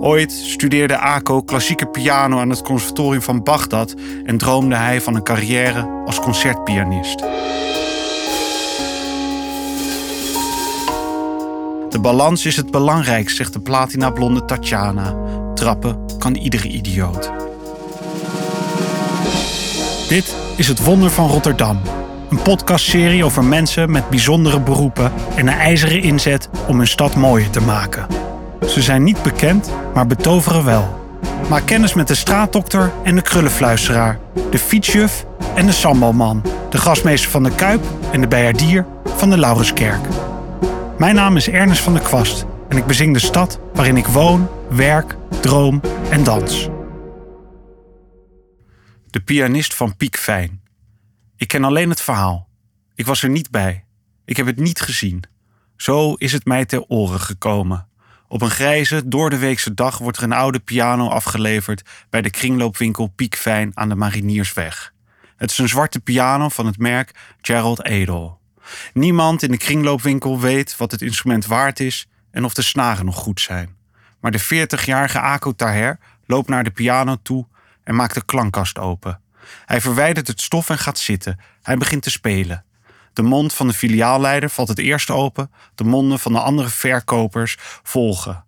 Ooit studeerde Ako klassieke piano aan het conservatorium van Bagdad en droomde hij van een carrière als concertpianist. De balans is het belangrijkst, zegt de platinablonde Tatjana. Trappen kan iedere idioot. Dit is Het Wonder van Rotterdam. Een podcastserie over mensen met bijzondere beroepen en een ijzeren inzet om hun stad mooier te maken. Ze zijn niet bekend, maar betoveren wel. Maak kennis met de straatdokter en de krullenfluisteraar, de fietsjuf en de sambalman, de gastmeester van de Kuip en de bijaardier van de Laurenskerk. Mijn naam is Ernest van der Kwast en ik bezing de stad waarin ik woon, werk, droom en dans. De pianist van Piek Fijn. Ik ken alleen het verhaal. Ik was er niet bij. Ik heb het niet gezien. Zo is het mij ter oren gekomen. Op een grijze, door de weekse dag wordt er een oude piano afgeleverd bij de kringloopwinkel Piekfijn aan de Mariniersweg. Het is een zwarte piano van het merk Gerald Edel. Niemand in de kringloopwinkel weet wat het instrument waard is en of de snaren nog goed zijn. Maar de 40-jarige Ako Taher loopt naar de piano toe en maakt de klankkast open. Hij verwijdert het stof en gaat zitten. Hij begint te spelen. De mond van de filiaalleider valt het eerst open, de monden van de andere verkopers volgen.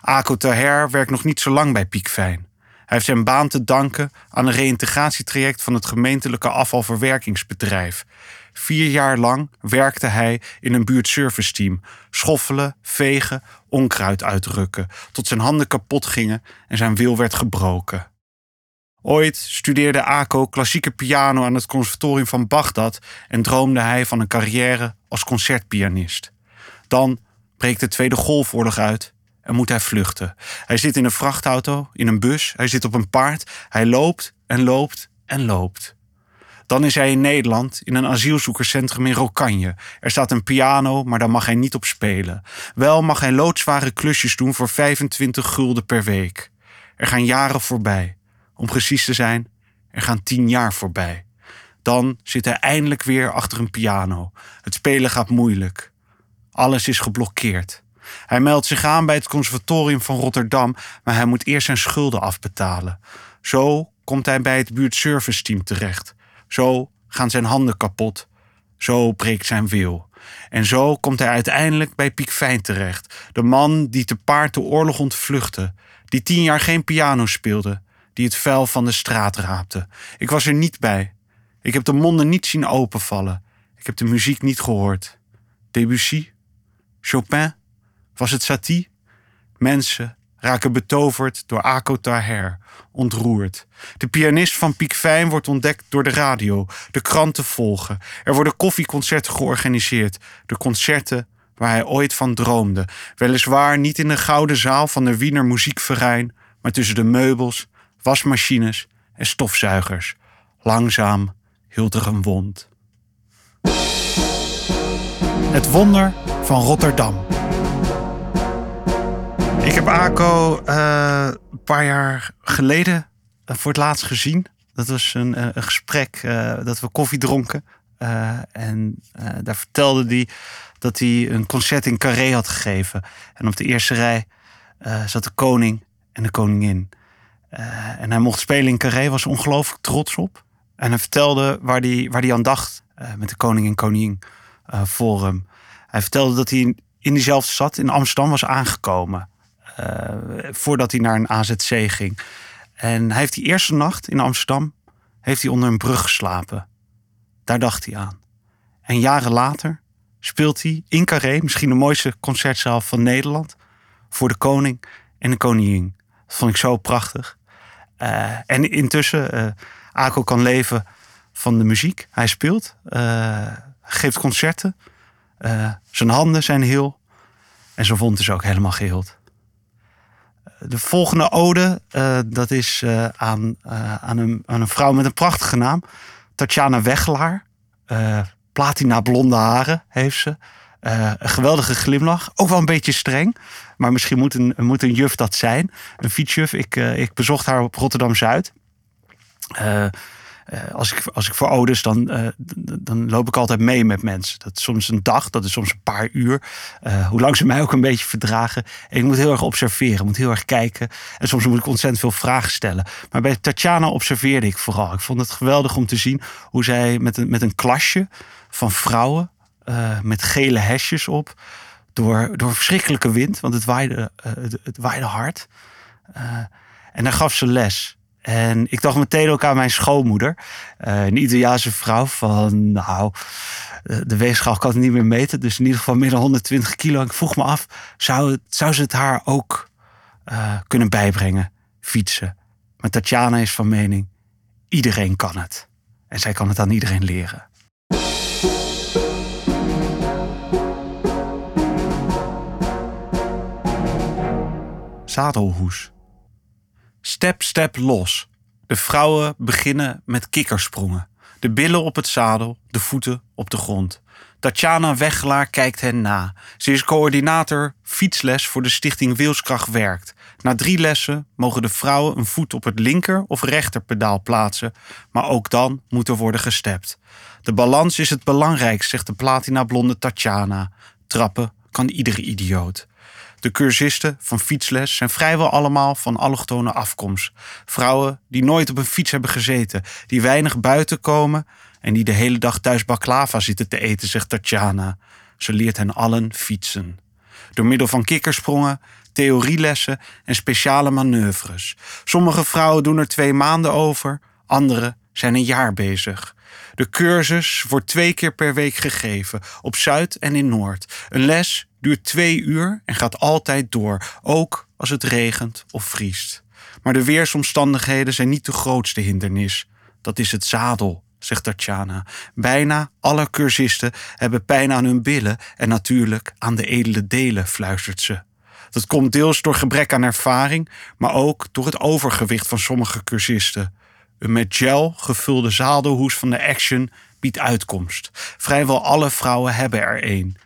Ako Taher werkt nog niet zo lang bij Piekfijn. Hij heeft zijn baan te danken aan een reïntegratietraject van het gemeentelijke afvalverwerkingsbedrijf. Vier jaar lang werkte hij in een buurtserviceteam. Schoffelen, vegen, onkruid uitrukken. Tot zijn handen kapot gingen en zijn wil werd gebroken. Ooit studeerde Ako klassieke piano aan het conservatorium van Bagdad en droomde hij van een carrière als concertpianist. Dan breekt de Tweede Golfoorlog uit en moet hij vluchten. Hij zit in een vrachtauto, in een bus, hij zit op een paard, hij loopt en loopt en loopt. Dan is hij in Nederland in een asielzoekerscentrum in Rokanje. Er staat een piano, maar daar mag hij niet op spelen. Wel mag hij loodzware klusjes doen voor 25 gulden per week. Er gaan jaren voorbij. Om precies te zijn, er gaan tien jaar voorbij. Dan zit hij eindelijk weer achter een piano. Het spelen gaat moeilijk. Alles is geblokkeerd. Hij meldt zich aan bij het conservatorium van Rotterdam, maar hij moet eerst zijn schulden afbetalen. Zo komt hij bij het buurtservice team terecht. Zo gaan zijn handen kapot. Zo breekt zijn wil. En zo komt hij uiteindelijk bij Piek Fijn terecht. De man die te paard de oorlog ontvluchtte. Die tien jaar geen piano speelde die het vuil van de straat raapte. Ik was er niet bij. Ik heb de monden niet zien openvallen. Ik heb de muziek niet gehoord. Debussy? Chopin? Was het Satie? Mensen raken betoverd door Ako Taher, ontroerd. De pianist van Piek Fijn wordt ontdekt door de radio. De kranten volgen. Er worden koffieconcerten georganiseerd. De concerten waar hij ooit van droomde. Weliswaar niet in de gouden zaal van de Wiener Muziekverein, maar tussen de meubels wasmachines en stofzuigers. Langzaam hield er een wond. Het wonder van Rotterdam. Ik heb Ako uh, een paar jaar geleden uh, voor het laatst gezien. Dat was een, uh, een gesprek dat we koffie dronken. en daar vertelde hij dat hij een concert in Carré had gegeven. En op de eerste rij zat de koning en de koningin. Uh, en hij mocht spelen in Carré, was ongelooflijk trots op. En hij vertelde waar hij, waar hij aan dacht uh, met de koning en koningin uh, forum. Hij vertelde dat hij in diezelfde stad in Amsterdam was aangekomen. voordat hij naar een AZC ging. En hij heeft die eerste nacht in Amsterdam heeft hij onder een brug geslapen. Daar dacht hij aan. En jaren later speelt hij in Carré, misschien de mooiste concertzaal van Nederland, voor de koning en de koningin. Dat vond ik zo prachtig. Uh, en intussen, uh, Ako kan leven van de muziek. Hij speelt, uh, geeft concerten. zijn handen zijn heel. En zijn wond is ook helemaal geheeld. De volgende ode, dat is aan, aan, een, aan een vrouw met een prachtige naam. Tatjana Wegelaar. platina blonde haren heeft ze. een geweldige glimlach. Ook wel een beetje streng. Maar misschien moet een, moet een juf dat zijn. Een fietsjuf. Ik, uh, ik bezocht haar op Rotterdam Zuid. Uh, eh, als, ik, als ik voor ouders, dan, dan loop ik altijd mee met mensen. Dat is soms een dag, dat is soms een paar uur. Uh, hoe lang ze mij ook een beetje verdragen. En ik moet heel erg observeren, moet heel erg kijken. En soms moet ik ontzettend veel vragen stellen. Maar bij Tatjana observeerde ik vooral. Ik vond het geweldig om te zien hoe zij met een, met een klasje van vrouwen met gele hesjes op door, door verschrikkelijke wind, want het waaide, uh, het, waaide hard. Uh, en dan gaf ze les. En ik dacht meteen ook aan mijn schoonmoeder, uh, een Italiaanse vrouw van, nou, de weegschaal kan het niet meer meten, dus in ieder geval meer dan 120 kilo. Ik vroeg me af, zou, zou ze het haar ook kunnen bijbrengen, fietsen? Maar Tatjana is van mening, iedereen kan het. En zij kan het aan iedereen leren. Zadelhoes. Step, step los. De vrouwen beginnen met kikkersprongen. De billen op het zadel, de voeten op de grond. Tatjana Weggelaar kijkt hen na. Ze is coördinator fietsles voor de stichting Wilskracht Werkt. Na drie lessen mogen de vrouwen een voet op het linker of rechterpedaal plaatsen, maar ook dan moet er worden gestept. De balans is het belangrijkst, zegt de platinablonde Tatjana. Trappen kan iedere idioot. De cursisten van fietsles zijn vrijwel allemaal van allochtone afkomst. Vrouwen die nooit op een fiets hebben gezeten, die weinig buiten komen en die de hele dag thuis baklava zitten te eten, zegt Tatjana. Ze leert hen allen fietsen. Door middel van kikkersprongen, theorielessen en speciale manoeuvres. Sommige vrouwen doen er twee maanden over, andere zijn een jaar bezig. De cursus wordt twee keer per week gegeven, op Zuid en in Noord. Een les duurt twee uur en gaat altijd door, ook als het regent of vriest. Maar de weersomstandigheden zijn niet de grootste hindernis. Dat is het zadel, zegt Tatjana. Bijna alle cursisten hebben pijn aan hun billen en natuurlijk aan de edele delen, fluistert ze. Dat komt deels door gebrek aan ervaring, maar ook door het overgewicht van sommige cursisten. Een met gel gevulde zadelhoes van de Action biedt uitkomst. Vrijwel alle vrouwen hebben er één.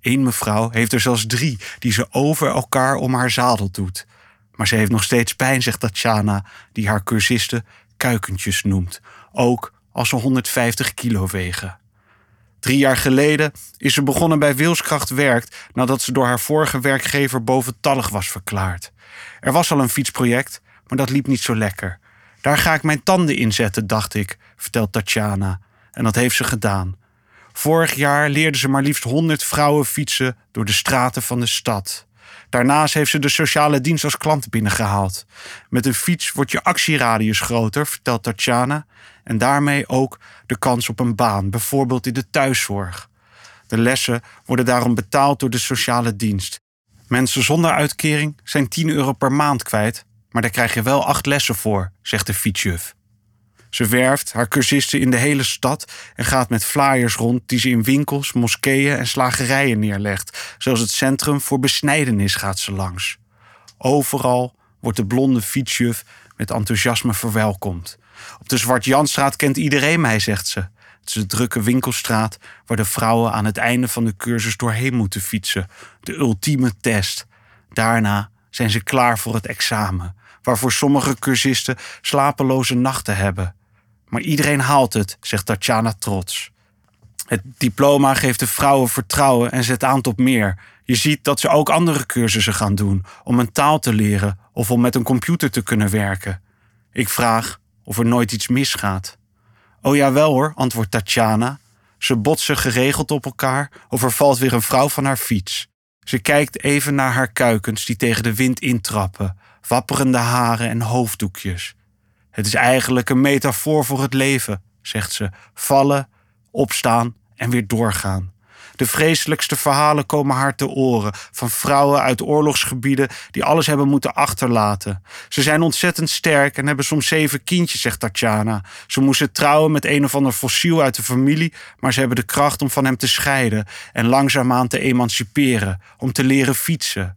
Eén mevrouw heeft er zelfs drie die ze over elkaar om haar zadel doet. Maar ze heeft nog steeds pijn, zegt Tatjana, die haar cursisten kuikentjes noemt. Ook als ze 150 kilo wegen. Drie jaar geleden is ze begonnen bij Wilskracht Werkt nadat ze door haar vorige werkgever boventallig was verklaard. Er was al een fietsproject, maar dat liep niet zo lekker. Daar ga ik mijn tanden in zetten, dacht ik, vertelt Tatjana. En dat heeft ze gedaan. Vorig jaar leerde ze maar liefst 100 vrouwen fietsen door de straten van de stad. Daarnaast heeft ze de sociale dienst als klant binnengehaald. Met een fiets wordt je actieradius groter, vertelt Tatjana. En daarmee ook de kans op een baan, bijvoorbeeld in de thuiszorg. De lessen worden daarom betaald door de sociale dienst. Mensen zonder uitkering zijn 10 euro per maand kwijt, maar daar krijg je wel acht lessen voor, zegt de fietsjuf. Ze werft haar cursisten in de hele stad en gaat met flyers rond die ze in winkels, moskeeën en slagerijen neerlegt. Zelfs het centrum voor besnijdenis gaat ze langs. Overal wordt de blonde fietsjuf met enthousiasme verwelkomd. Op de Zwart-Janstraat kent iedereen mij, zegt ze. Het is de drukke winkelstraat waar de vrouwen aan het einde van de cursus doorheen moeten fietsen. De ultieme test. Daarna zijn ze klaar voor het examen, waarvoor sommige cursisten slapeloze nachten hebben. Maar iedereen haalt het, zegt Tatjana trots. Het diploma geeft de vrouwen vertrouwen en zet aan tot meer. Je ziet dat ze ook andere cursussen gaan doen om een taal te leren of om met een computer te kunnen werken. Ik vraag of er nooit iets misgaat. Oh ja, wel hoor, antwoordt Tatjana. Ze botsen geregeld op elkaar of er valt weer een vrouw van haar fiets. Ze kijkt even naar haar kuikens die tegen de wind intrappen, wapperende haren en hoofddoekjes. Het is eigenlijk een metafoor voor het leven, zegt ze. Vallen, opstaan en weer doorgaan. De vreselijkste verhalen komen haar te oren van vrouwen uit oorlogsgebieden die alles hebben moeten achterlaten. Ze zijn ontzettend sterk en hebben soms zeven kindjes, zegt Tatjana. Ze moesten trouwen met een of ander fossiel uit de familie, maar ze hebben de kracht om van hem te scheiden en langzaamaan te emanciperen, om te leren fietsen.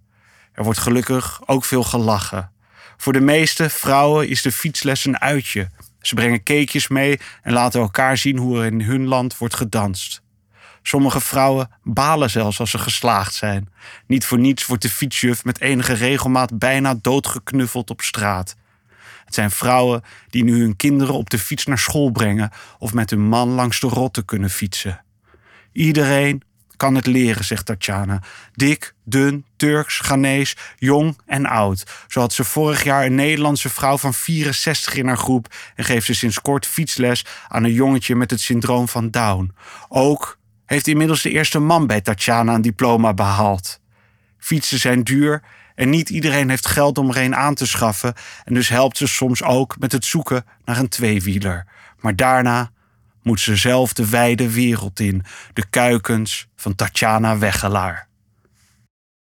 Er wordt gelukkig ook veel gelachen. Voor de meeste vrouwen is de fietsles een uitje. Ze brengen cakejes mee en laten elkaar zien hoe er in hun land wordt gedanst. Sommige vrouwen balen zelfs als ze geslaagd zijn. Niet voor niets wordt de fietsjuf met enige regelmaat bijna doodgeknuffeld op straat. Het zijn vrouwen die nu hun kinderen op de fiets naar school brengen of met hun man langs de rotte kunnen fietsen. Iedereen kan het leren, zegt Tatjana. Dik, dun, Turks, Ghanese, jong en oud. Zo had ze vorig jaar een Nederlandse vrouw van 64 in haar groep en geeft ze sinds kort fietsles aan een jongetje met het syndroom van Down. Ook heeft inmiddels de eerste man bij Tatjana een diploma behaald. Fietsen zijn duur en niet iedereen heeft geld om er een aan te schaffen en dus helpt ze soms ook met het zoeken naar een tweewieler. Maar daarna moet ze zelf de wijde wereld in, de kuikens van Tatjana Weggelaar.